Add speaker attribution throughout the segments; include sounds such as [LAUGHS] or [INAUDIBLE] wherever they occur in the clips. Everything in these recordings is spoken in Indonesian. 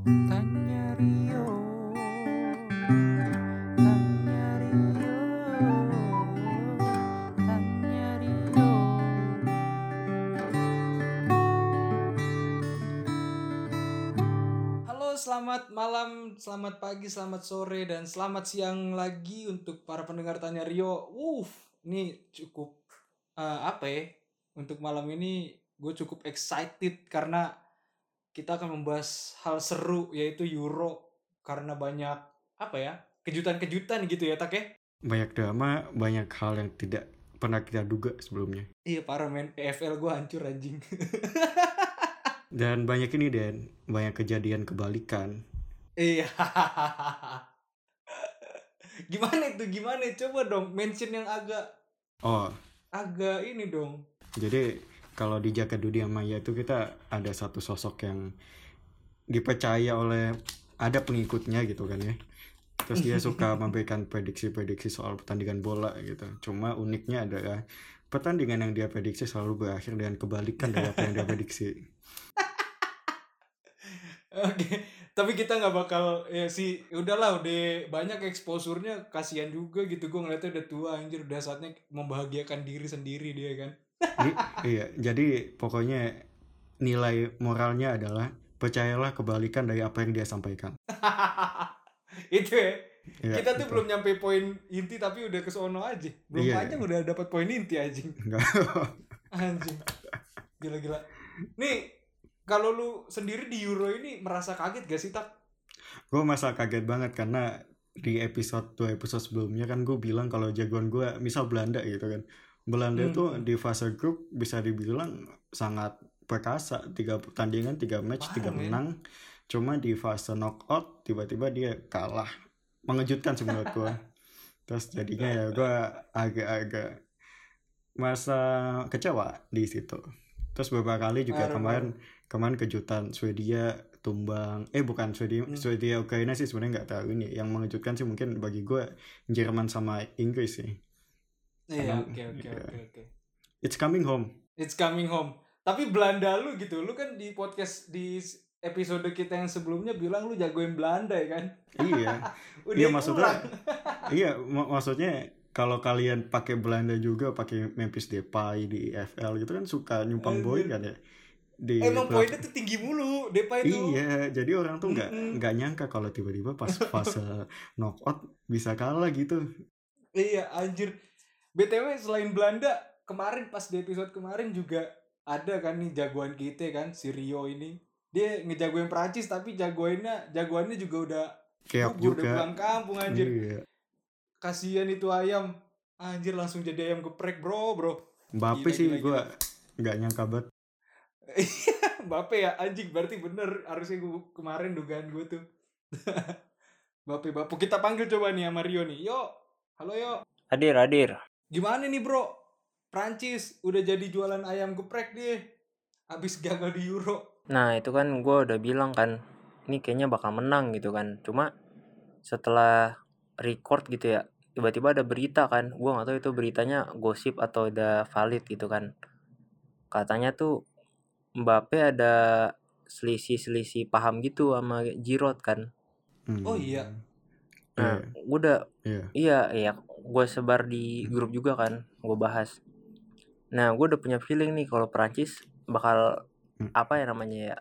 Speaker 1: Tanya Rio. Halo selamat malam, selamat pagi, selamat sore, dan selamat siang lagi untuk para pendengar Tanya Rio. Wuh, ini cukup eh, apa ya? Untuk malam ini gue cukup excited karena kita akan membahas hal seru yaitu Euro karena banyak apa ya kejutan-kejutan gitu ya tak ya?
Speaker 2: Banyak drama, banyak hal yang tidak pernah kita duga sebelumnya.
Speaker 1: iya parah men. EFL gue hancur anjing. [LAUGHS]
Speaker 2: Dan banyak ini Dan, banyak kejadian kebalikan.
Speaker 1: iya. [LAUGHS] Gimana itu? Gimana? Coba dong mention yang agak
Speaker 2: Oh,
Speaker 1: agak ini dong.
Speaker 2: Jadi kalau di jagat dunia maya itu kita ada satu sosok yang dipercaya oleh ada pengikutnya gitu kan ya. Terus dia suka [LAUGHS] memberikan prediksi-prediksi soal pertandingan bola gitu. Cuma uniknya adalah pertandingan yang dia prediksi selalu berakhir dengan kebalikan dari apa yang dia prediksi. [LAUGHS]
Speaker 1: Oke, tapi kita nggak bakal ya sih udahlah udah banyak exposure-nya kasihan juga gitu gue ngeliatnya udah tua anjir udah saatnya membahagiakan diri sendiri dia kan.
Speaker 2: Di- iya, jadi pokoknya nilai moralnya adalah percayalah kebalikan dari apa yang dia sampaikan. [LAUGHS]
Speaker 1: itu ya.
Speaker 2: Iya,
Speaker 1: kita tuh
Speaker 2: gitu.
Speaker 1: belum nyampe poin inti tapi udah ke sono aja. Belum
Speaker 2: Iya.
Speaker 1: panjang udah dapat poin inti anjing.
Speaker 2: Enggak. [LAUGHS]
Speaker 1: Anjing. Gila-gila. Nih, kalau lu sendiri di Euro ini merasa kaget gak sih tak?
Speaker 2: gue masa kaget banget karena di episode dua episode sebelumnya kan gue bilang kalau jagoan gue misal Belanda gitu kan. Belanda
Speaker 1: Hmm.
Speaker 2: itu di fase grup bisa dibilang sangat perkasa, tiga pertandingan, tiga match,
Speaker 1: Parah,
Speaker 2: tiga
Speaker 1: men.
Speaker 2: menang. Cuma di fase knockout tiba-tiba dia kalah. Mengejutkan sih menurut gue. [LAUGHS] Terus jadinya ya gue agak-agak masa kecewa di situ. Terus beberapa kali juga
Speaker 1: Parah,
Speaker 2: kemarin kemarin kejutan Swedia tumbang eh bukan Swedia
Speaker 1: Hmm.
Speaker 2: Swedia Ukraina sih sebenarnya nggak tahu ini yang mengejutkan sih mungkin bagi gue Jerman sama Inggris sih
Speaker 1: Iya, oke oke
Speaker 2: iya.
Speaker 1: oke oke.
Speaker 2: it's coming home
Speaker 1: It's coming home. Tapi Belanda lu gitu, lu kan di podcast di episode kita yang sebelumnya bilang lu jagoin Belanda ya kan?
Speaker 2: iya [LAUGHS]
Speaker 1: Udah
Speaker 2: Iya, maksudnya- [LAUGHS] iya mak- maksudnya kalau kalian pakai Belanda juga pakai Memphis Depay di FL gitu kan suka nyumpang boy kan ya di
Speaker 1: Emang
Speaker 2: belakang-
Speaker 1: poinnya tuh tinggi mulu, Depay itu.
Speaker 2: Iya, jadi orang tuh nggak nggak nyangka kalau tiba-tiba pas fase [LAUGHS] knockout bisa kalah gitu.
Speaker 1: Iya, anjir. BTW selain Belanda, kemarin pas di episode kemarin juga ada kan nih jagoan kita kan, si Rio ini. Dia ngejagoin Prancis tapi jagoannya jagoannya juga udah
Speaker 2: Keok
Speaker 1: gugur, udah
Speaker 2: juga.
Speaker 1: pulang kampung anjir.
Speaker 2: Iya.
Speaker 1: Kasihan itu ayam. Anjir langsung jadi ayam geprek, Bro, Bro.
Speaker 2: Mbappe
Speaker 1: Gila,
Speaker 2: sih gue nggak nyangka banget. [LAUGHS]
Speaker 1: Bape ya anjing berarti bener harusnya gua kemarin dugaan gue tuh. [LAUGHS] Bape Bapu kita panggil coba nih sama Rio nih. Yo, halo yo.
Speaker 3: Hadir, hadir.
Speaker 1: Gimana nih bro? Prancis udah jadi jualan ayam geprek dia. Abis gagal di Euro.
Speaker 3: Nah, itu kan gue udah bilang kan, ini kayaknya bakal menang gitu kan. Cuma setelah record gitu ya, tiba-tiba ada berita kan. Gue gak tahu itu beritanya gosip atau udah valid gitu kan. Katanya tuh Mbappe ada selisih-selisih paham gitu sama Giroud kan.
Speaker 2: Hmm.
Speaker 1: Oh, iya.
Speaker 3: Nah,
Speaker 2: Iya,
Speaker 3: gue udah
Speaker 2: iya.
Speaker 3: Iya, iya. Gue sebar di grup juga kan, gue bahas. Nah, gue udah punya feeling nih kalau Prancis bakal
Speaker 2: Hmm.
Speaker 3: apa ya namanya ya,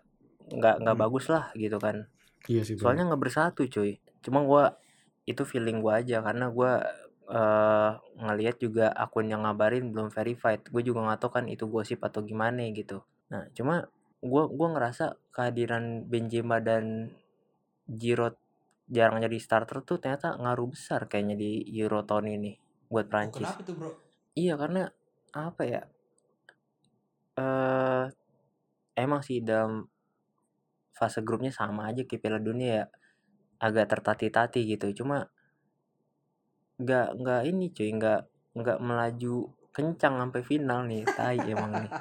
Speaker 3: nggak nggak
Speaker 2: Hmm.
Speaker 3: bagus lah gitu kan.
Speaker 2: Iya sih.
Speaker 3: Soalnya nggak bersatu cuy. Cuma gue itu feeling gue aja karena gue eh ngelihat juga akun yang ngabarin belum verified. Gue juga nggak tahu kan itu gosip atau gimana gitu. Nah, cuma gue gua ngerasa kehadiran Benzema dan Giroud jarang jadi starter tuh ternyata ngaruh besar kayaknya di Euro tahun ini
Speaker 1: Oh,
Speaker 3: buat Prancis.
Speaker 1: kenapa tuh bro?
Speaker 3: Iya karena apa ya? Eh emang sih dalam fase grupnya sama aja kayak Piala Dunia ya. Agak tertati-tati gitu. Cuma nggak nggak ini cuy, nggak nggak melaju kencang sampai final nih. Tai emang nih.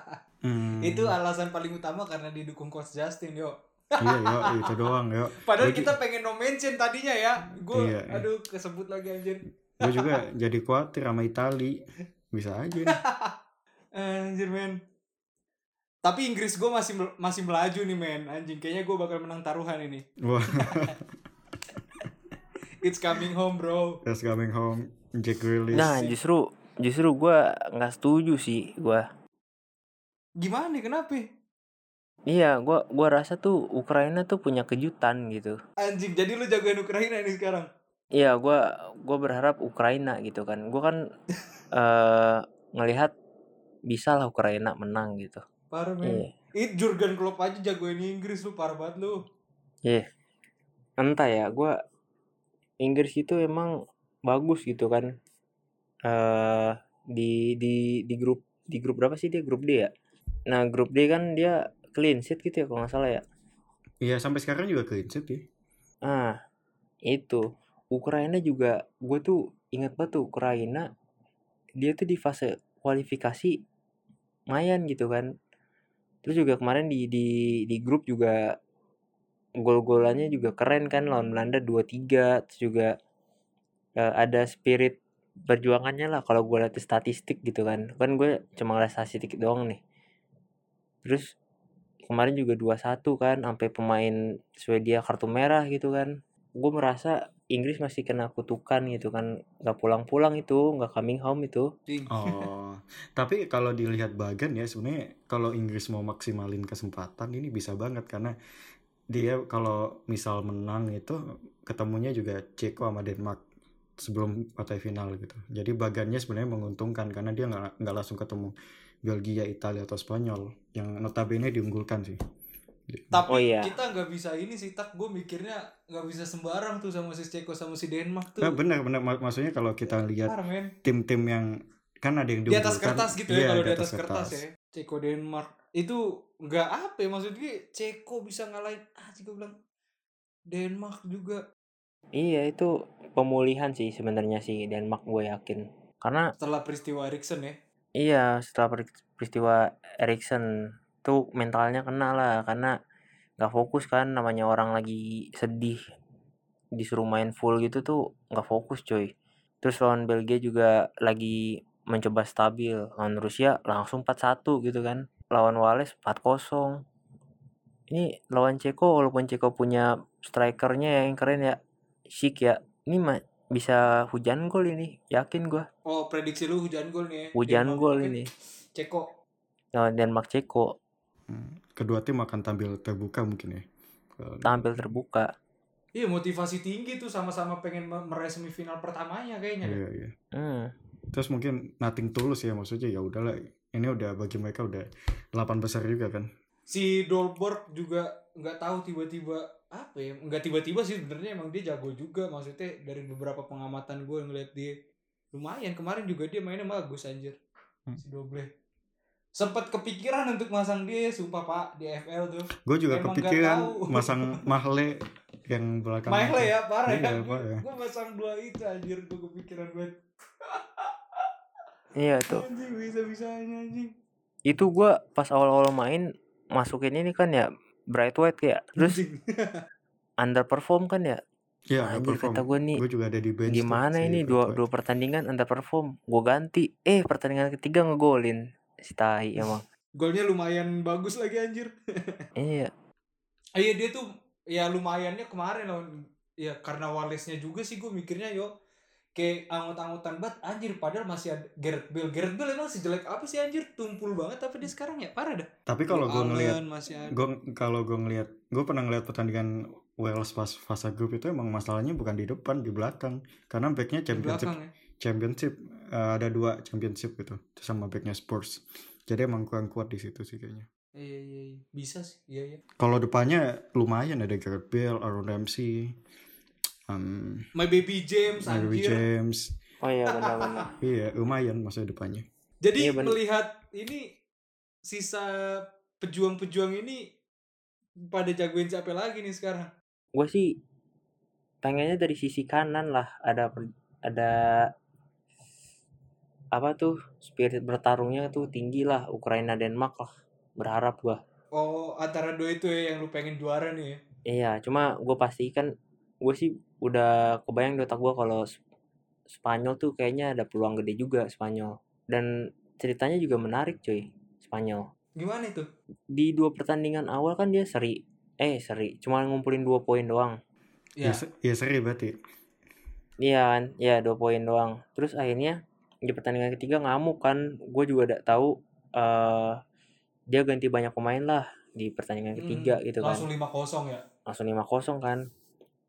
Speaker 2: Hmm. [LAUGHS]
Speaker 1: Itu alasan paling utama karena didukung coach Justin yo.
Speaker 2: Iya, yo, itu doang, yo.
Speaker 1: Padahal
Speaker 2: ju-
Speaker 1: kita pengen no mention tadinya ya. Gue
Speaker 2: Iya.
Speaker 1: aduh kesebut lagi anjir.
Speaker 2: Gue juga jadi khawatir sama Itali. Bisa aja nih. [LAUGHS]
Speaker 1: Anjir men. Tapi Inggris gue masih masih melaju nih men anjing kayaknya gue bakal menang taruhan ini.
Speaker 2: Wah, [LAUGHS]
Speaker 1: It's coming home bro.
Speaker 2: that's coming home. Jack Grealish.
Speaker 3: Nah, justru justru gua nggak setuju sih gua.
Speaker 1: Gimana kenapa?
Speaker 3: Iya, gua gua rasa tuh Ukraina tuh punya kejutan gitu.
Speaker 1: Anjing jadi lu jagoin Ukraina nih sekarang.
Speaker 3: Iya, gua gua berharap Ukraina gitu kan. Gua kan [LAUGHS] eh ngelihat bisa lah Ukraina menang gitu.
Speaker 1: Parah
Speaker 3: Iya.
Speaker 1: men. It Jurgen Klopp aja jagoin Inggris lu parah banget lu.
Speaker 3: Iya. Entah ya, gua Inggris itu emang bagus gitu kan. Eh di di di grup di grup berapa sih dia? Grup D ya. Nah, grup D kan dia clean sheet gitu ya kalau nggak salah ya.
Speaker 2: Iya, sampai sekarang juga clean sheet ya.
Speaker 3: Ah, itu. Ukraina juga gue tuh ingat banget tuh Ukraina dia tuh di fase kualifikasi lumayan gitu kan. Terus juga kemarin di di di grup juga gol-golannya juga keren kan lawan Belanda 2-3 terus juga eh, ada spirit perjuangannya lah kalau gue lihat statistik gitu kan. Kan gue cuma ngeliat statistik doang nih. Terus kemarin juga 2-1 kan sampai pemain Swedia kartu merah gitu kan. Gue merasa Inggris masih kena kutukan gitu kan. Gak pulang-pulang itu, gak coming home itu.
Speaker 2: Oh, tapi kalau dilihat bagan ya sebenarnya kalau Inggris mau maksimalin kesempatan ini bisa banget karena dia kalau misal menang itu ketemunya juga Ceko sama Denmark sebelum partai final gitu. Jadi bagannya sebenarnya menguntungkan karena dia nggak nggak langsung ketemu Belgia, Italia atau Spanyol yang notabene diunggulkan sih.
Speaker 1: Tapi
Speaker 3: Oh iya.
Speaker 1: kita nggak bisa ini sih tak gue mikirnya nggak bisa sembarang tuh sama si Ceko sama si Denmark tuh.
Speaker 2: Nah, benar benar Mak- maksudnya kalau kita lihat tim-tim yang kan ada yang
Speaker 1: Di atas kertas gitu
Speaker 2: iya,
Speaker 1: ya kalau di atas kertas ya. Ceko Denmark itu nggak apa ya maksudnya Ceko bisa ngalahin ah gue bilang Denmark juga
Speaker 3: Iya itu pemulihan sih sebenarnya sih Denmark gue yakin. Karena
Speaker 1: setelah peristiwa Erikson ya.
Speaker 3: Iya setelah peri- peristiwa Erikson tuh mentalnya kena lah karena nggak fokus kan namanya orang lagi sedih disuruh main full gitu tuh nggak fokus coy. Terus lawan Belgia juga lagi mencoba stabil lawan Rusia langsung 4-1 gitu kan. Lawan Wales 4-0. Ini lawan Ceko walaupun Ceko punya strikernya yang keren ya. Sik ya. Ini mah bisa hujan gol ini, yakin gua.
Speaker 1: Oh prediksi lu hujan gol nih ya.
Speaker 3: Hujan
Speaker 1: Denmark
Speaker 3: gol ini.
Speaker 1: Ceko.
Speaker 3: Lawan Denmark Ceko
Speaker 2: Hmm, Kedua tim akan tampil terbuka mungkin ya.
Speaker 3: Tampil terbuka.
Speaker 1: Iya motivasi tinggi tuh sama-sama pengen me- meraih semifinal pertamanya kayaknya. deh.
Speaker 2: Iya, iya.
Speaker 3: Hmm.
Speaker 2: Terus mungkin nothing tulus ya maksudnya ya udahlah ini udah bagi mereka udah 8 besar juga kan.
Speaker 1: Si Dolborg juga nggak tahu tiba-tiba apa ya nggak tiba-tiba sih sebenarnya emang dia jago juga. Maksudnya dari beberapa pengamatan gue ngeliat dia lumayan. Kemarin juga dia mainnya bagus anjir.
Speaker 2: Hmm.
Speaker 1: si Doble. Sempat kepikiran untuk masang dia sumpah pak di FL tuh.
Speaker 2: Gue juga
Speaker 1: Emang
Speaker 2: kepikiran masang [LAUGHS] Mahle yang belakang.
Speaker 1: Mahle ya parah
Speaker 2: Iya,
Speaker 1: ya
Speaker 2: Pak, ya.
Speaker 1: gue masang dua itu anjir. Gue kepikiran banget.
Speaker 3: Iya tuh.
Speaker 1: anjing bisa bisanya anjing.
Speaker 3: Itu gua pas awal-awal main masukin ini kan ya Bright White ya. Terus [LAUGHS] underperform kan ya.
Speaker 2: Iya,
Speaker 3: Anjir
Speaker 2: perform.
Speaker 3: kata gue nih
Speaker 2: Gue juga ada di bench.
Speaker 3: gimana ini dua dua pertandingan underperform. Gue ganti. Eh pertandingan ketiga ngegolin. Si tahi emang.
Speaker 1: golnya lumayan bagus lagi anjir [LAUGHS]
Speaker 3: Iya.
Speaker 1: Iya dia tuh ya lumayannya kemarin lawan ya karena Walesnya juga sih gue mikirnya yo kayak angut-angutan banget anjir padahal masih ada Gareth Bale. Gareth Bale emang sejelek apa sih anjir? Tumpul banget tapi dia sekarang ya? Parah dah.
Speaker 2: Tapi kalau gue
Speaker 1: ada.
Speaker 2: gue kalau gue ngelihat gue pernah ngelihat pertandingan Wales pas fase grup itu emang masalahnya bukan di depan di belakang. Karena backnya championship
Speaker 1: belakang ya?
Speaker 2: championship eh, ada dua championship gitu Terus sama backnya Spurs. Jadi emang kurang kuat di situ sih kayaknya.
Speaker 1: Iya iya iya. bisa sih. Iya iya.
Speaker 2: Kalau depannya lumayan ada Gareth Bale Aaron Ramsey um,
Speaker 1: My Baby James
Speaker 2: Harry
Speaker 1: anjir.
Speaker 2: James.
Speaker 3: Oh iya benar-benar. [LAUGHS]
Speaker 2: iya lumayan masa depannya.
Speaker 1: Jadi
Speaker 3: Iya, bener.
Speaker 1: melihat ini sisa pejuang-pejuang ini pada jagoin siapa lagi nih sekarang?
Speaker 3: Gue sih pengennya dari sisi kanan lah. Ada ada apa tuh spirit bertarungnya tuh tinggi lah. Ukraina Denmark lah berharap gua.
Speaker 1: Oh antara dua itu ya yang lu pengen juara nih ya?
Speaker 3: Iya cuma gue pastikan gue sih udah kebayang di otak gue kalau Sp- Spanyol tuh kayaknya ada peluang gede juga Spanyol dan ceritanya juga menarik cuy Spanyol
Speaker 1: Gimana itu?
Speaker 3: Di dua pertandingan awal kan dia seri. Eh, seri. Cuma ngumpulin dua poin doang.
Speaker 2: ya,
Speaker 1: Ya,
Speaker 2: se- ya seri berarti
Speaker 3: Iya kan? Ya, dua poin doang. Terus akhirnya di pertandingan ketiga ngamuk kan. Gue juga udah tahu eh dia ganti banyak pemain lah di pertandingan ketiga
Speaker 1: Hmm,
Speaker 3: gitu kan.
Speaker 1: langsung 5-0 ya.
Speaker 3: Langsung 5-0 kan.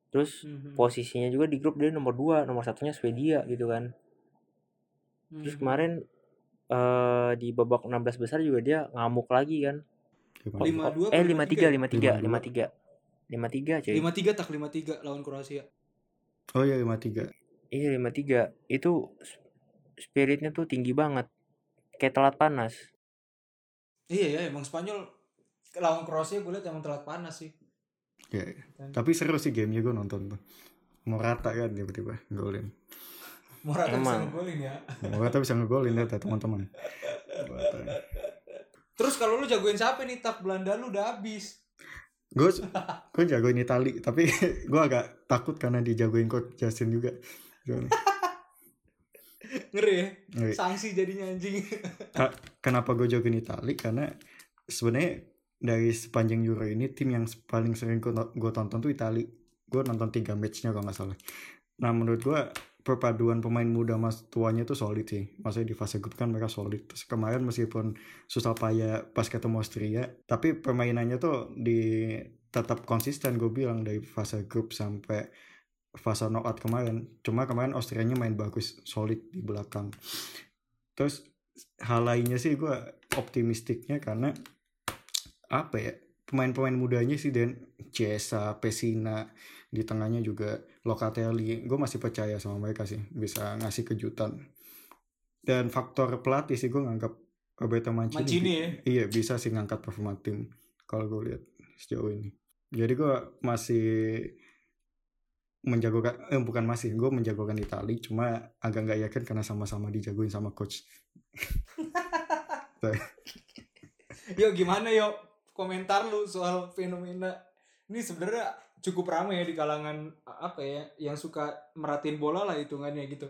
Speaker 3: Terus
Speaker 1: Mhm.
Speaker 3: posisinya juga di grup dia nomor 2, nomor satunya Swedia gitu kan. Terus
Speaker 1: Mhm.
Speaker 3: kemarin eh di babak 16 besar juga dia ngamuk lagi kan.
Speaker 1: Lima dua
Speaker 3: eh
Speaker 1: apa
Speaker 3: 53
Speaker 1: 53?
Speaker 3: 53 53 53 cuy.
Speaker 1: 5-3 tak 5-3 lawan Kroasia.
Speaker 2: oh iya lima tiga
Speaker 3: Iya 53 itu s- spiritnya tuh tinggi banget. Kayak telat panas.
Speaker 1: Iya ya, emang Spanyol lawan Kroasia gue liat emang telat panas sih.
Speaker 2: Ya ya. tapi seru sih gamenya gue nonton tuh Morata kan tiba-tiba golin
Speaker 1: Morata bisa
Speaker 3: Emang.
Speaker 1: ngegolin ya.
Speaker 2: Morata bisa ngegolin ya teman-teman.
Speaker 1: Terus kalau lu jagoin siapa nih tak Belanda lu udah habis.
Speaker 2: gue gue jagoin Itali tapi [LAUGHS] gue agak takut karena dijagoin coach Justin juga [LAUGHS]
Speaker 1: Ngeri ya.
Speaker 2: Ngeri.
Speaker 1: Sanksi jadinya anjing.
Speaker 2: kenapa gue jagoin Itali karena sebenarnya dari sepanjang Euro ini tim yang paling sering gue tonton tuh Itali. Gue nonton tiga matchnya kalau nggak salah. Nah menurut gue perpaduan pemain muda mas tuanya tuh solid sih. Maksudnya di fase grup kan mereka solid. Terus kemarin meskipun susah payah pas ketemu Austria tapi permainannya tuh di tetap konsisten gue bilang dari fase grup sampai fase knockout kemarin. Cuma kemarin Austrianya main bagus solid di belakang. Terus hal lainnya sih gue optimistiknya karena apa ya pemain-pemain mudanya sih dan Cesa, Pesina di tengahnya juga Locatelli. Gue masih percaya sama mereka sih bisa ngasih kejutan. Dan faktor pelatih sih gue nganggap Roberto Mancini,
Speaker 1: Mancini ya.
Speaker 2: iya bisa sih ngangkat performa tim kalau gue lihat sejauh ini. Jadi gue masih menjagokan eh bukan masih gue menjagokan Itali cuma agak nggak yakin karena sama-sama dijagoin sama coach. [LAUGHS]
Speaker 1: Yo gimana yo komentar lu soal fenomena. Ini sebenarnya cukup ramai ya di kalangan apa ya yang suka merhatiin bola lah hitungannya gitu.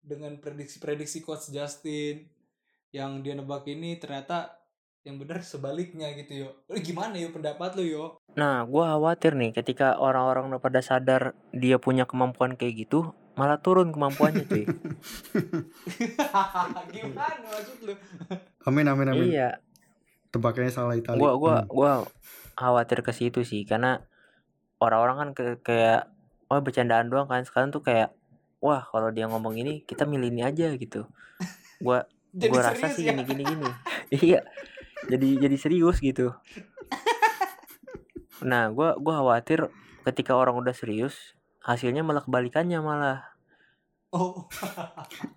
Speaker 1: Dengan prediksi-prediksi coach Justin yang dia nebak ini ternyata yang benar sebaliknya gitu yo. Lu gimana yo pendapat lu yo?
Speaker 3: Nah, gua khawatir nih ketika orang-orang udah pada sadar dia punya kemampuan kayak gitu, malah turun kemampuannya cuy. [LAUGHS]
Speaker 1: gimana maksud lu?
Speaker 2: Amin amin amin.
Speaker 3: Iya,
Speaker 2: tebakannya salah Itali
Speaker 3: gua gua
Speaker 2: Hmm.
Speaker 3: gua khawatir ke situ sih karena orang-orang kan ke- kayak oh bercandaan doang kan sekarang tuh kayak wah kalau dia ngomong ini kita milih ini aja gitu. Gua [LAUGHS]
Speaker 1: jadi
Speaker 3: gua rasa sih
Speaker 1: ya
Speaker 3: gini gini gini. [LAUGHS] iya. Jadi jadi serius gitu. [LAUGHS] Nah, gua gua khawatir ketika orang udah serius hasilnya malah kebalikannya malah.
Speaker 1: oh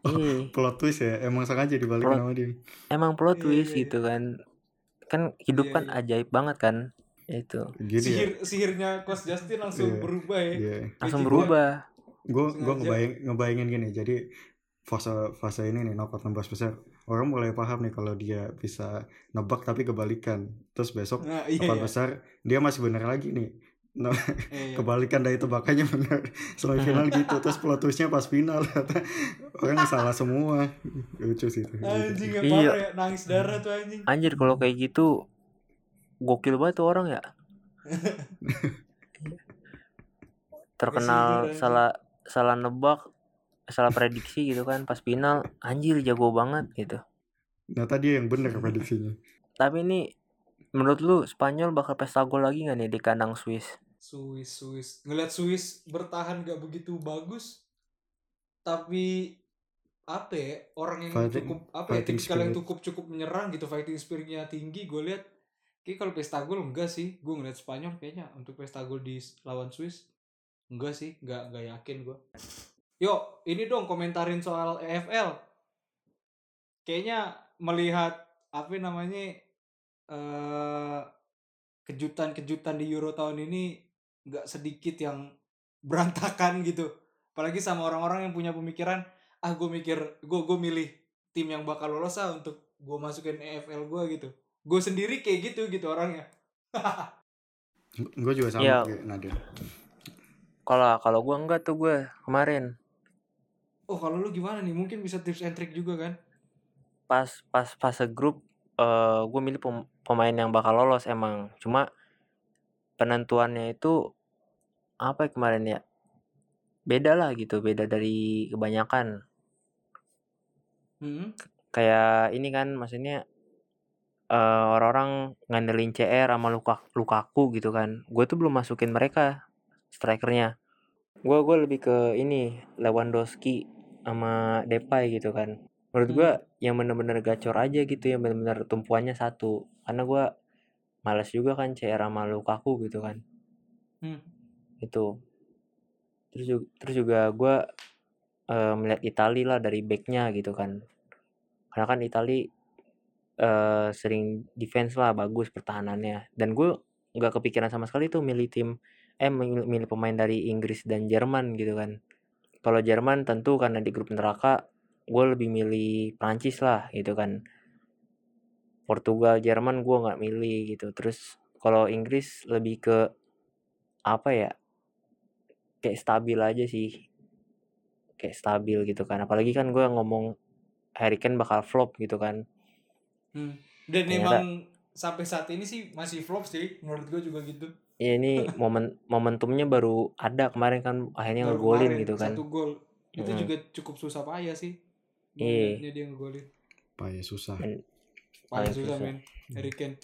Speaker 3: Iya.
Speaker 2: plot twist ya emang sengaja dibalikin
Speaker 3: Plot-
Speaker 2: sama dia
Speaker 3: emang plot
Speaker 1: Iya,
Speaker 3: twist
Speaker 1: iya, iya.
Speaker 3: gitu kan kan hidup
Speaker 1: Iya,
Speaker 3: kan
Speaker 1: iya.
Speaker 3: ajaib banget kan itu.
Speaker 2: Gini ya.
Speaker 1: Sihir sihirnya coach Justin langsung
Speaker 2: Iya.
Speaker 1: berubah ya.
Speaker 2: iya.
Speaker 3: Langsung
Speaker 1: Magic
Speaker 3: berubah.
Speaker 2: Gue gue ngebayang ngebayangin gini jadi fase fase ini nih knockout 16 besar orang mulai paham nih kalau dia bisa nebak tapi kebalikan. Terus besok
Speaker 1: nah iya,
Speaker 2: knockout
Speaker 1: iya.
Speaker 2: besar dia masih bener lagi nih Nah,
Speaker 1: Iya, iya.
Speaker 2: kebalikan dari tebakannya bener. Semifinal gitu terus plot twistnya pas final. Orang salah semua. Lucu sih itu.
Speaker 1: Anjing ya
Speaker 3: Iya.
Speaker 1: parah ya? Nangis darah tuh anjing.
Speaker 3: Anjir kalau kayak gitu gokil banget tuh orang ya. [LAUGHS] Terkenal salah salah nebak salah prediksi gitu kan pas final. Anjir jago banget gitu.
Speaker 2: Nah tadi yang bener prediksinya.
Speaker 3: Tapi ini menurut lu Spanyol bakal pesta gol lagi nggak nih di kandang Swiss?
Speaker 1: Swiss Swiss. Ngelihat Swiss bertahan gak begitu bagus tapi apa ya orang yang
Speaker 2: Fighting-
Speaker 1: cukup apa ya tipikal yang cukup cukup menyerang gitu fighting spiritnya tinggi gue lihat kayak kalau pesta gol enggak sih. Gue ngeliat Spanyol kayaknya untuk pesta gol di lawan Swiss enggak sih enggak enggak yakin gue yuk ini dong komentarin soal EFL kayaknya melihat apa namanya kejutan-kejutan di Euro tahun ini nggak sedikit yang [LAUGHS] berantakan gitu. Apalagi sama orang-orang yang punya pemikiran ah gue mikir gue gue milih tim yang bakal lolos ah untuk gue masukin EFL gue gitu. Gue sendiri kayak gitu gitu orangnya.
Speaker 2: Gue juga sama
Speaker 3: Iya.
Speaker 2: kayak Nadia
Speaker 3: kalau kalau gua enggak tuh gue kemarin.
Speaker 1: Oh kalau lu gimana nih? Mungkin bisa tips and trick juga kan?
Speaker 3: Pas pas fase grup eh gue milih pem- pemain yang bakal lolos emang. Cuma penentuannya itu apa ya kemarin ya? Beda lah gitu, beda dari kebanyakan.
Speaker 1: Hmm.
Speaker 3: Kayak ini kan maksudnya eh orang-orang ngandelin CR sama Luka, Lukaku gitu kan. Gue tuh belum masukin mereka strikernya. Gue gue lebih ke ini Lewandowski sama Depay gitu kan. Menurut gue yang bener-bener gacor aja gitu, yang bener-bener tumpuannya satu. Karena gue malas juga kan CR sama Lukaku gitu kan.
Speaker 1: Hmm.
Speaker 3: Itu. Terus juga, terus juga gue eh, melihat Itali lah dari backnya gitu kan. Karena kan Itali eh sering defense lah bagus pertahanannya dan gue nggak kepikiran sama sekali tuh milih tim eh milih, milih pemain dari Inggris dan Jerman gitu kan kalau Jerman tentu karena di grup neraka gue lebih milih Prancis lah gitu kan Portugal Jerman gue nggak milih gitu terus kalau Inggris lebih ke apa ya kayak stabil aja sih kayak stabil gitu kan apalagi kan gue ngomong Harry Kane bakal flop gitu kan
Speaker 1: Hmm. Dan
Speaker 3: Ternyata-
Speaker 1: emang sampai saat ini sih masih flop sih menurut gue juga gitu.
Speaker 3: ya ini momen momentumnya baru ada kemarin kan akhirnya ngegolin gitu kan
Speaker 1: Satu gol. Itu
Speaker 3: Mm-mm.
Speaker 1: juga cukup susah payah sih.
Speaker 3: Iya.
Speaker 1: ngeliatnya dia ngegolin.
Speaker 2: Payah susah.
Speaker 3: Men-
Speaker 1: Paling
Speaker 3: Paling
Speaker 1: susah
Speaker 3: susah.
Speaker 1: men. Harry Kane.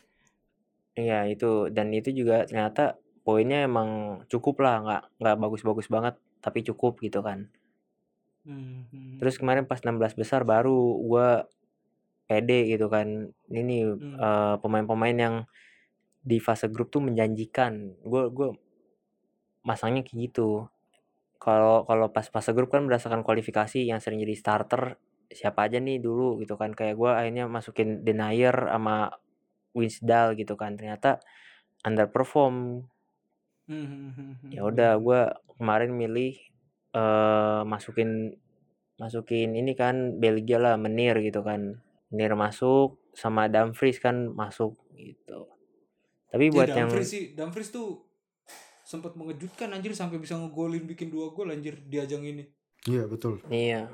Speaker 3: Iya itu dan itu juga ternyata poinnya emang cukup lah nggak nggak bagus-bagus banget tapi cukup gitu kan
Speaker 1: Hmm, hmm.
Speaker 3: terus kemarin pas 16 besar baru gua pede gitu kan ini
Speaker 1: Hmm.
Speaker 3: eh, pemain-pemain yang di fase grup tuh menjanjikan gue gue masangnya kayak gitu kalau kalau pas fase grup kan berdasarkan kualifikasi yang sering jadi starter siapa aja nih dulu gitu kan. Kayak gue akhirnya masukin Denier sama Winsdal gitu kan. Ternyata underperform.
Speaker 1: Hmm, hmm, hmm,
Speaker 3: ya udah gue kemarin milih eh masukin masukin ini kan Belgia lah Menir gitu kan. Menir masuk sama Dumfries kan masuk gitu. Tapi
Speaker 1: Ya,
Speaker 3: buat yang
Speaker 1: Dumfries sih, Dumfries tuh sempat mengejutkan anjir sampai bisa ngegolin bikin dua gol anjir di ajang ini.
Speaker 2: Iya betul.
Speaker 3: iya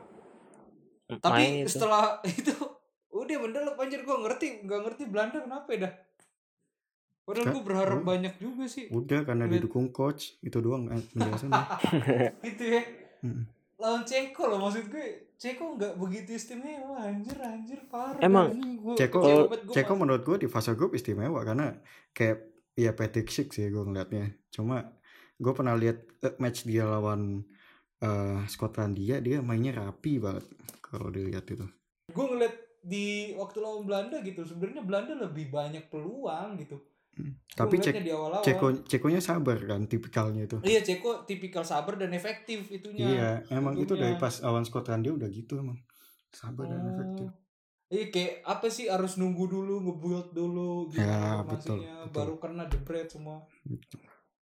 Speaker 1: Tapi
Speaker 3: itu
Speaker 1: setelah [LAUGHS] itu udah mendalam anjir gue ngerti, nggak ngerti Belanda kenapa ya dah. Padahal gue berharap
Speaker 2: oh.
Speaker 1: banyak juga sih.
Speaker 2: Udah karena
Speaker 1: Lihat.
Speaker 2: didukung coach itu doang eh, penjelasannya. [LAUGHS]
Speaker 1: Gitu ya.
Speaker 2: Mm.
Speaker 1: Lawan Ceko loh maksud gue. Ceko nggak begitu istimewa anjir anjir parah.
Speaker 3: Emang.
Speaker 1: Gua
Speaker 2: Ceko
Speaker 1: banget gua
Speaker 2: Ceko menurut gue di fase grup istimewa karena kayak ya Patrick Schick sih gue ngeliatnya. Cuma gue pernah lihat eh, match dia lawan eh Skotlandia dia mainnya rapi banget kalau dilihat itu.
Speaker 1: gue ngeliat di waktu lawan Belanda gitu sebenarnya Belanda lebih banyak peluang gitu. Gua
Speaker 2: Tapi Cek
Speaker 1: di awal-awal.
Speaker 2: Ceko Cekonya sabar kan tipikalnya itu.
Speaker 1: Iya Ceko tipikal sabar dan efektif itunya.
Speaker 2: Iya, emang itu dari pas lawan Skotlandia udah gitu emang. Sabar dan
Speaker 1: Oh.
Speaker 2: efektif.
Speaker 1: Iya kayak apa sih harus nunggu dulu ngebuild dulu
Speaker 2: Ya,
Speaker 1: gimana
Speaker 2: betul, betul.
Speaker 1: baru kena jebret semua.
Speaker 2: Betul.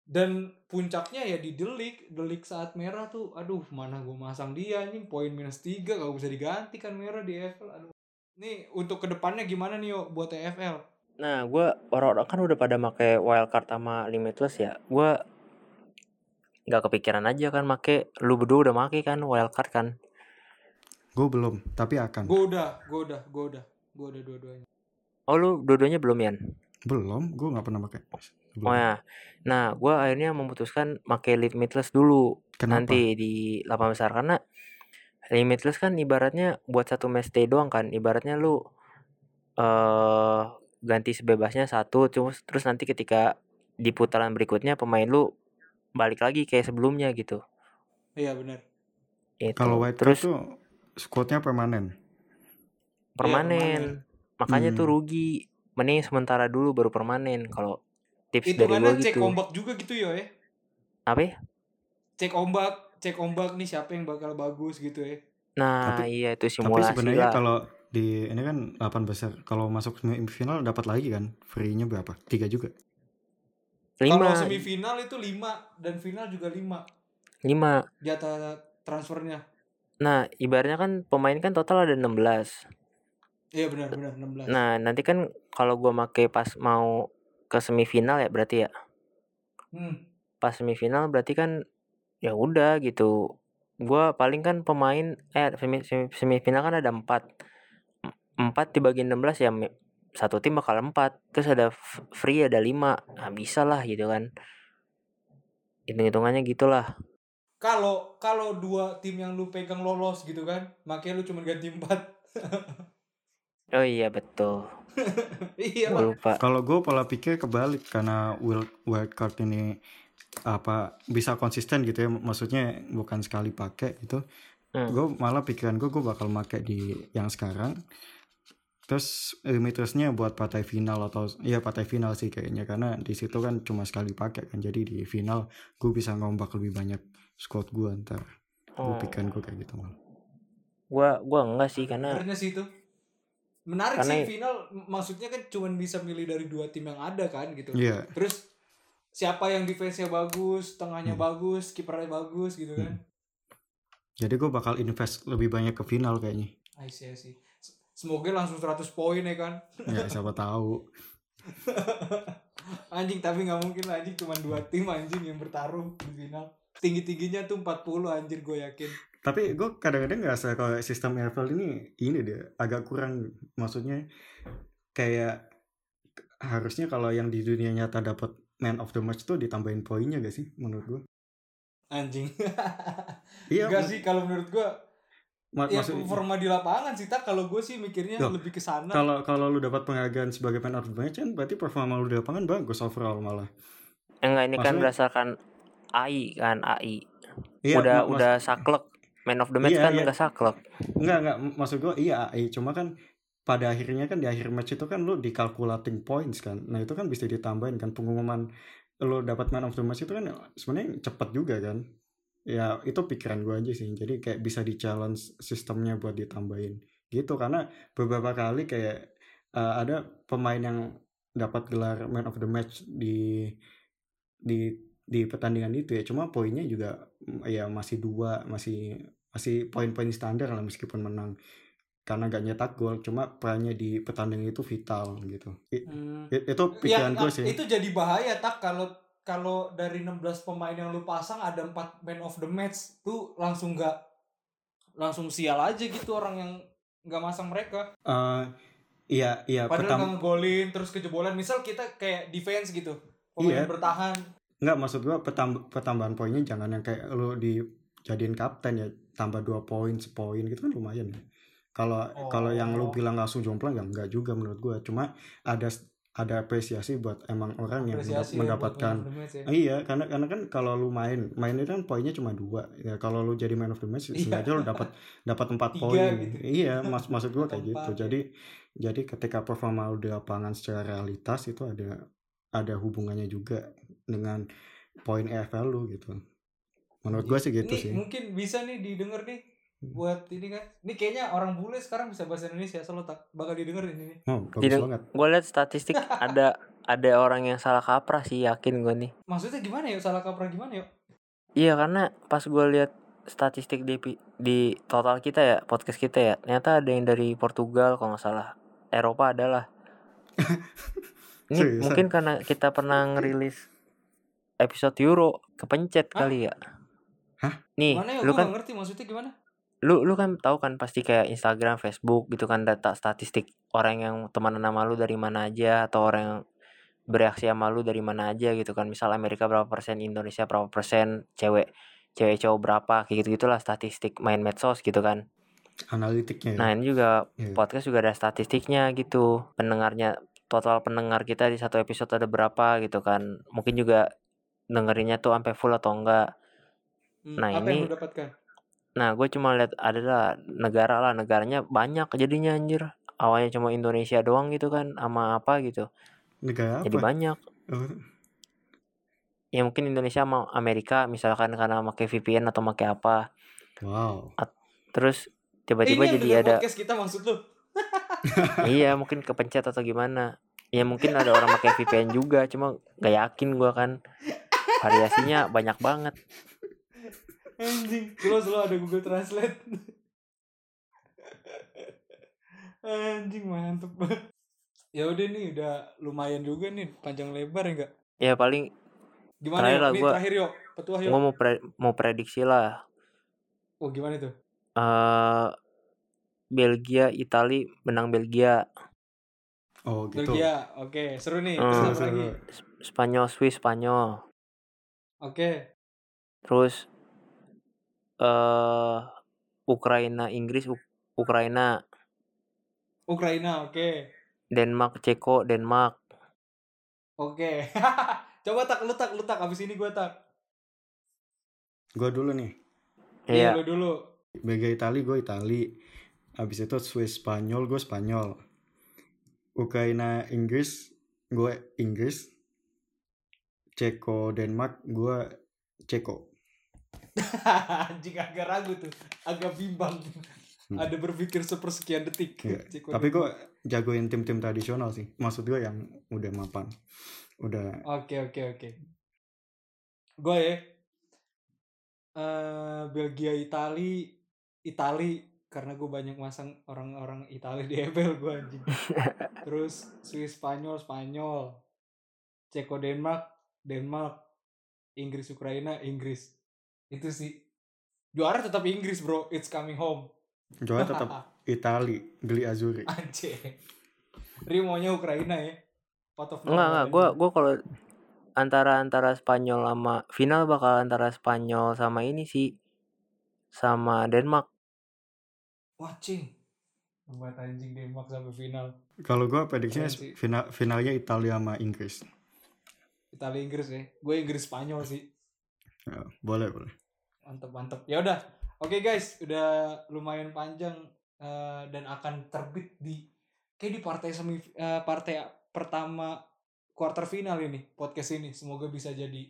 Speaker 1: Dan puncaknya ya di delik, delik saat merah tuh, aduh mana gue masang dia anjing poin minus 3 gak bisa diganti kan merah di EFL. Aduh. Nih untuk ke depannya gimana nih yo buat EFL?
Speaker 3: nah gue orang-orang kan udah pada make wildcard sama limitless ya gue nggak kepikiran aja kan make lu berdua udah make kan wildcard kan
Speaker 2: Gue belum, tapi akan.
Speaker 1: Gue udah, gue udah, gue udah, gue udah dua-duanya.
Speaker 3: oh lu dua-duanya belum Yan
Speaker 2: Belum, gue nggak pernah pakai. Belum.
Speaker 3: oh ya nah gue akhirnya memutuskan make limitless dulu
Speaker 2: Kenapa?
Speaker 3: nanti di 8 besar karena limitless kan ibaratnya buat satu match day doang kan ibaratnya lu eh ganti sebebasnya satu terus terus nanti ketika di putaran berikutnya pemain lu balik lagi kayak sebelumnya gitu
Speaker 1: Iya benar.
Speaker 3: itu
Speaker 2: Kalau white
Speaker 3: terus
Speaker 2: tuh squadnya permanen.
Speaker 3: permanen makanya tuh
Speaker 2: Hmm.
Speaker 3: rugi mending sementara dulu baru permanen kalau tips
Speaker 1: Itu
Speaker 3: dari
Speaker 1: mana
Speaker 3: gue
Speaker 1: cek
Speaker 3: gitu
Speaker 1: ombak juga gitu yo ya.
Speaker 3: apa ya?
Speaker 1: Cek ombak, cek ombak nih siapa yang bakal bagus gitu ya.
Speaker 3: nah
Speaker 2: Tapi-
Speaker 3: iya itu
Speaker 2: Tapi
Speaker 3: simulasi
Speaker 2: sebenarnya
Speaker 3: lah
Speaker 2: kalau di ini kan 8 besar. Kalau masuk semifinal dapat lagi kan? Free-nya berapa? Tiga juga.
Speaker 3: lima
Speaker 1: Kalau semifinal itu 5 dan final juga 5
Speaker 3: lima
Speaker 1: di atas transfernya.
Speaker 3: nah ibaratnya kan pemain kan total ada 16
Speaker 1: Iya benar benar 16.
Speaker 3: Nah, nanti kan kalau gua make pas mau ke semifinal ya berarti ya.
Speaker 1: Hmm.
Speaker 3: Pas semifinal berarti kan ya udah gitu. Gua paling kan pemain eh semi, semi- semifinal kan ada 4. 4 dibagi 16 ya satu tim bakal empat terus ada free ada lima nah bisa lah gitu kan hitung hitungannya gitulah
Speaker 1: Kalau kalau dua tim yang lu pegang lolos gitu kan, makanya lu cuma ganti empat. [LAUGHS]
Speaker 3: oh iya betul
Speaker 1: iya,
Speaker 3: gue lupa.
Speaker 2: Kalau gue pola pikir kebalik karena wild wild card ini apa bisa konsisten gitu ya. Maksudnya bukan sekali pakai gitu.
Speaker 3: Hmm.
Speaker 2: gue malah pikiran gue gue bakal pakai di yang sekarang. Terus limitlessnya buat partai final atau ya partai final sih kayaknya. Karena di situ kan cuma sekali pakai kan. Jadi di final gue bisa ngombak lebih banyak squad gue ntar. Gue
Speaker 3: oh.
Speaker 2: pikiran gue kayak gitu malah
Speaker 3: gue gua enggak sih karena
Speaker 1: sih itu. Menarik
Speaker 3: Karena-
Speaker 1: sih final maksudnya kan cuma bisa milih dari dua tim yang ada kan gitu.
Speaker 2: iya
Speaker 1: Terus siapa yang defense-nya bagus, tengahnya
Speaker 2: Hmm.
Speaker 1: bagus, kipernya bagus gitu kan.
Speaker 2: jadi gue bakal invest lebih banyak ke final kayaknya
Speaker 1: I see, I see. Semoga langsung 100 poin ya kan.
Speaker 2: ya siapa tahu [LAUGHS]
Speaker 1: Anjing tapi nggak mungkin lah anjing cuma dua tim anjing yang bertarung di final. Tinggi-tingginya tuh 40 anjir gue yakin.
Speaker 2: tapi gue kadang-kadang ngerasa kalau sistem EFL ini ini deh agak kurang maksudnya kayak harusnya kalau yang di dunia nyata dapat man of the match tuh ditambahin poinnya gak sih menurut gue
Speaker 1: Anjing. [LAUGHS]
Speaker 2: iya
Speaker 1: Enggak
Speaker 2: mak-
Speaker 1: sih kalau menurut gue
Speaker 2: mak-
Speaker 1: ya
Speaker 2: maksud-
Speaker 1: performa di lapangan sih tak kalau gue sih mikirnya
Speaker 2: Loh,
Speaker 1: lebih ke sana.
Speaker 2: kalau kalau lu dapat penghargaan sebagai man of the match kan berarti performa lu di lapangan bagus overall malah
Speaker 3: enggak ini kan
Speaker 2: Maksudnya-
Speaker 3: berdasarkan AI kan AI
Speaker 2: Iya,
Speaker 3: udah
Speaker 2: ma- mas-
Speaker 3: udah saklek man of the match
Speaker 2: Iya,
Speaker 3: kan
Speaker 2: iya.
Speaker 3: enggak saklek
Speaker 2: Enggak, enggak. Maksud gue iya, iya. Cuma kan pada akhirnya kan di akhir match itu kan lu dikalkulating points kan. Nah itu kan bisa ditambahin kan pengumuman lu dapat man of the match itu kan sebenarnya cepet juga kan. Ya itu pikiran gue aja sih. Jadi kayak bisa di challenge sistemnya buat ditambahin gitu karena beberapa kali kayak uh, ada pemain yang dapat gelar man of the match di di di pertandingan itu ya cuma poinnya juga mm, ya masih dua masih masih poin-poin standar lah meskipun menang karena gak nyetak gol cuma perannya di pertandingan itu vital gitu I-
Speaker 1: Hmm.
Speaker 2: itu
Speaker 1: Yang-
Speaker 2: pikiran gue sih
Speaker 1: Itu jadi bahaya tak kalau kalau dari 16 pemain yang lu pasang ada 4 man of the match tuh langsung nggak langsung sial aja gitu orang yang nggak masang mereka.
Speaker 2: Eh, iya iya
Speaker 1: Padahal
Speaker 2: pertam
Speaker 1: nggak ngegolin terus kejebolan. Misal kita kayak defense gitu. Pemain
Speaker 2: Iya.
Speaker 1: bertahan.
Speaker 2: Nggak maksud gue pertam- pertambahan poinnya jangan yang kayak lu dijadiin kapten ya tambah dua poin sepoin gitu kan lumayan ya kalau kalau yang lu
Speaker 1: Oh.
Speaker 2: bilang langsung jomplang ya enggak juga menurut gue cuma ada ada apresiasi buat emang orang yang
Speaker 1: Apresiasi ya buat
Speaker 2: mendapatkan
Speaker 1: ya.
Speaker 2: Iya, karena karena kan kalau lu main, main itu kan poinnya cuma dua. Ya kalau lu jadi man of the match,
Speaker 1: Iya.
Speaker 2: sengaja lu dapat dapat empat poin.
Speaker 1: gitu.
Speaker 2: Iya, mas maksud gua kayak gitu.
Speaker 1: ya.
Speaker 2: Jadi jadi ketika performa lu di lapangan secara realitas itu ada ada hubungannya juga dengan poin EFL lu gitu. Menurut gua sih gitu
Speaker 1: ini
Speaker 2: sih.
Speaker 1: mungkin bisa nih didengar nih
Speaker 2: Hmm.
Speaker 1: buat ini kan. Ini kayaknya orang bule sekarang bisa bahasa Indonesia selalu tak bakal didengar ini.
Speaker 2: Oh, bagus
Speaker 3: Tidak-
Speaker 2: banget.
Speaker 3: gue liat statistik [LAUGHS] ada ada orang yang salah kaprah sih yakin gue nih
Speaker 1: Maksudnya gimana ya? Salah kaprah gimana ya?
Speaker 3: Iya karena pas gue lihat statistik di di total kita ya podcast kita ya ternyata ada yang dari Portugal kalau nggak salah Eropa adalah [LAUGHS] ini
Speaker 2: Seriusan?
Speaker 3: mungkin karena kita pernah ngerilis episode Euro kepencet
Speaker 1: Hah?
Speaker 3: kali ya
Speaker 2: Hah?
Speaker 3: nih
Speaker 1: Mana ya?
Speaker 3: lu kan
Speaker 1: ngerti maksudnya gimana?
Speaker 3: lu lu kan tahu kan pasti kayak Instagram Facebook gitu kan data statistik orang yang temenan sama lu dari mana aja atau orang yang bereaksi sama lu dari mana aja gitu kan misal Amerika berapa persen Indonesia berapa persen cewek cewek cowok berapa kayak gitu gitulah statistik main medsos gitu kan
Speaker 2: Analitiknya. ya.
Speaker 3: nah ini juga
Speaker 2: Iya.
Speaker 3: podcast juga ada statistiknya gitu pendengarnya total pendengar kita di satu episode ada berapa gitu kan mungkin juga dengerinnya tuh sampai full atau enggak
Speaker 1: Hmm,
Speaker 3: Nah,
Speaker 1: apa yang
Speaker 3: ini-
Speaker 1: lu dapatkan?
Speaker 3: Nah, gue cuma lihat adalah negara lah, negaranya banyak jadinya anjir. Awalnya cuma Indonesia doang gitu kan, sama apa gitu.
Speaker 2: Negara apa?
Speaker 3: Jadi banyak.
Speaker 2: Oh,
Speaker 3: Ya mungkin Indonesia sama Amerika misalkan karena pakai VPN atau pakai apa.
Speaker 2: wow.
Speaker 3: Terus
Speaker 1: Eh,
Speaker 3: tiba-tiba
Speaker 1: yang
Speaker 3: jadi ada
Speaker 1: podcast kita maksud lu? [LAUGHS]
Speaker 3: iya mungkin kepencet atau gimana. Ya mungkin ada orang pakai VPN juga, cuma gak yakin gua kan. Variasinya banyak banget.
Speaker 1: Anjing, lu selalu ada Google Translate. Anjing mantep banget. Ya udah nih udah lumayan juga nih panjang lebar ya enggak?
Speaker 3: Ya paling
Speaker 1: Gimana
Speaker 3: Terakhir
Speaker 1: ya?
Speaker 3: lah
Speaker 1: Nih
Speaker 3: gua-
Speaker 1: terakhir yuk, petua yuk.
Speaker 3: gua mau pre- mau prediksi lah.
Speaker 1: Oh gimana tuh?
Speaker 3: eh Belgia, Itali menang Belgia.
Speaker 2: Oh gitu.
Speaker 1: Belgia. Oke, seru nih.
Speaker 3: Hmm.
Speaker 1: Terus
Speaker 2: Seru,
Speaker 1: lagi?
Speaker 2: seru.
Speaker 3: Sp- Spanyol Swiss Spanyol
Speaker 1: Oke.
Speaker 3: terus eh Ukraina Inggris U- Ukraina
Speaker 1: Ukraina, oke.
Speaker 3: Denmark Ceko Denmark
Speaker 1: Oke. [LAUGHS] Coba tak lu tak lu tak abis ini gua tak.
Speaker 2: Gue dulu nih.
Speaker 1: Iya, lu dulu.
Speaker 2: Belgia Itali gue Itali. Habis itu Swiss Spanyol gue Spanyol. Ukraina Inggris gue Inggris. Ceko Denmark gue Ceko. [LAUGHS]
Speaker 1: Anjing agak ragu tuh. Agak bimbang.
Speaker 2: Hmm.
Speaker 1: Ada berpikir sepersekian detik. [LAUGHS] Ceko
Speaker 2: Tapi gue jagoin tim-tim tradisional sih. Maksud gue yang udah mapan. Udah
Speaker 1: Oke oke oke. Gue ya. eh Belgia Itali Itali karena gue banyak masang orang-orang Itali di EPL gue anjing. [LAUGHS] Terus Swiss Spanyol Spanyol. Ceko Denmark Denmark. Inggris Ukraina Inggris. Itu sih. Juara tetap Inggris bro. It's coming home.
Speaker 2: juara [LAUGHS] tetap Itali, Gli Azzurri.
Speaker 1: Anjing. Rio maunya Ukraina ya. Out of
Speaker 3: enggak enggak gue
Speaker 1: anjing.
Speaker 3: gue kalau antara antara Spanyol sama final bakal antara Spanyol sama ini sih sama Denmark
Speaker 1: Wah cing. Buat anjing Denmark sampai final.
Speaker 2: Kalau gue prediksinya final finalnya Italia sama Inggris.
Speaker 1: Italia Inggris ya. Gue Inggris Spanyol sih.
Speaker 2: Ya, boleh boleh.
Speaker 1: Mantep mantep. Ya udah. Oke guys, udah lumayan panjang eh, dan akan terbit di kayak di partai semi eh, partai pertama quarter final ini podcast ini. Semoga bisa jadi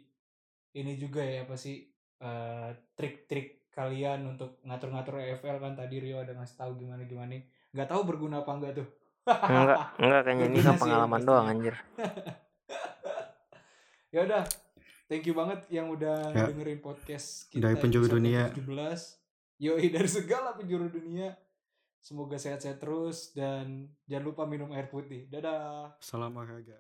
Speaker 1: ini juga ya apa sih eh, trik-trik kalian untuk ngatur-ngatur EFL kan tadi Rio ada ngasih tahu gimana gimana. Nggak tahu berguna apa enggak tuh.
Speaker 3: enggak enggak kayaknya ini kan pengalaman doang anjir [LAUGHS]
Speaker 1: ya udah thank you banget yang udah
Speaker 2: Ya.
Speaker 1: dengerin podcast
Speaker 2: Dari penjuru dunia.
Speaker 1: 17 yoi dari segala penjuru dunia semoga sehat-sehat terus dan jangan lupa minum air putih dadah
Speaker 2: Salam olahraga.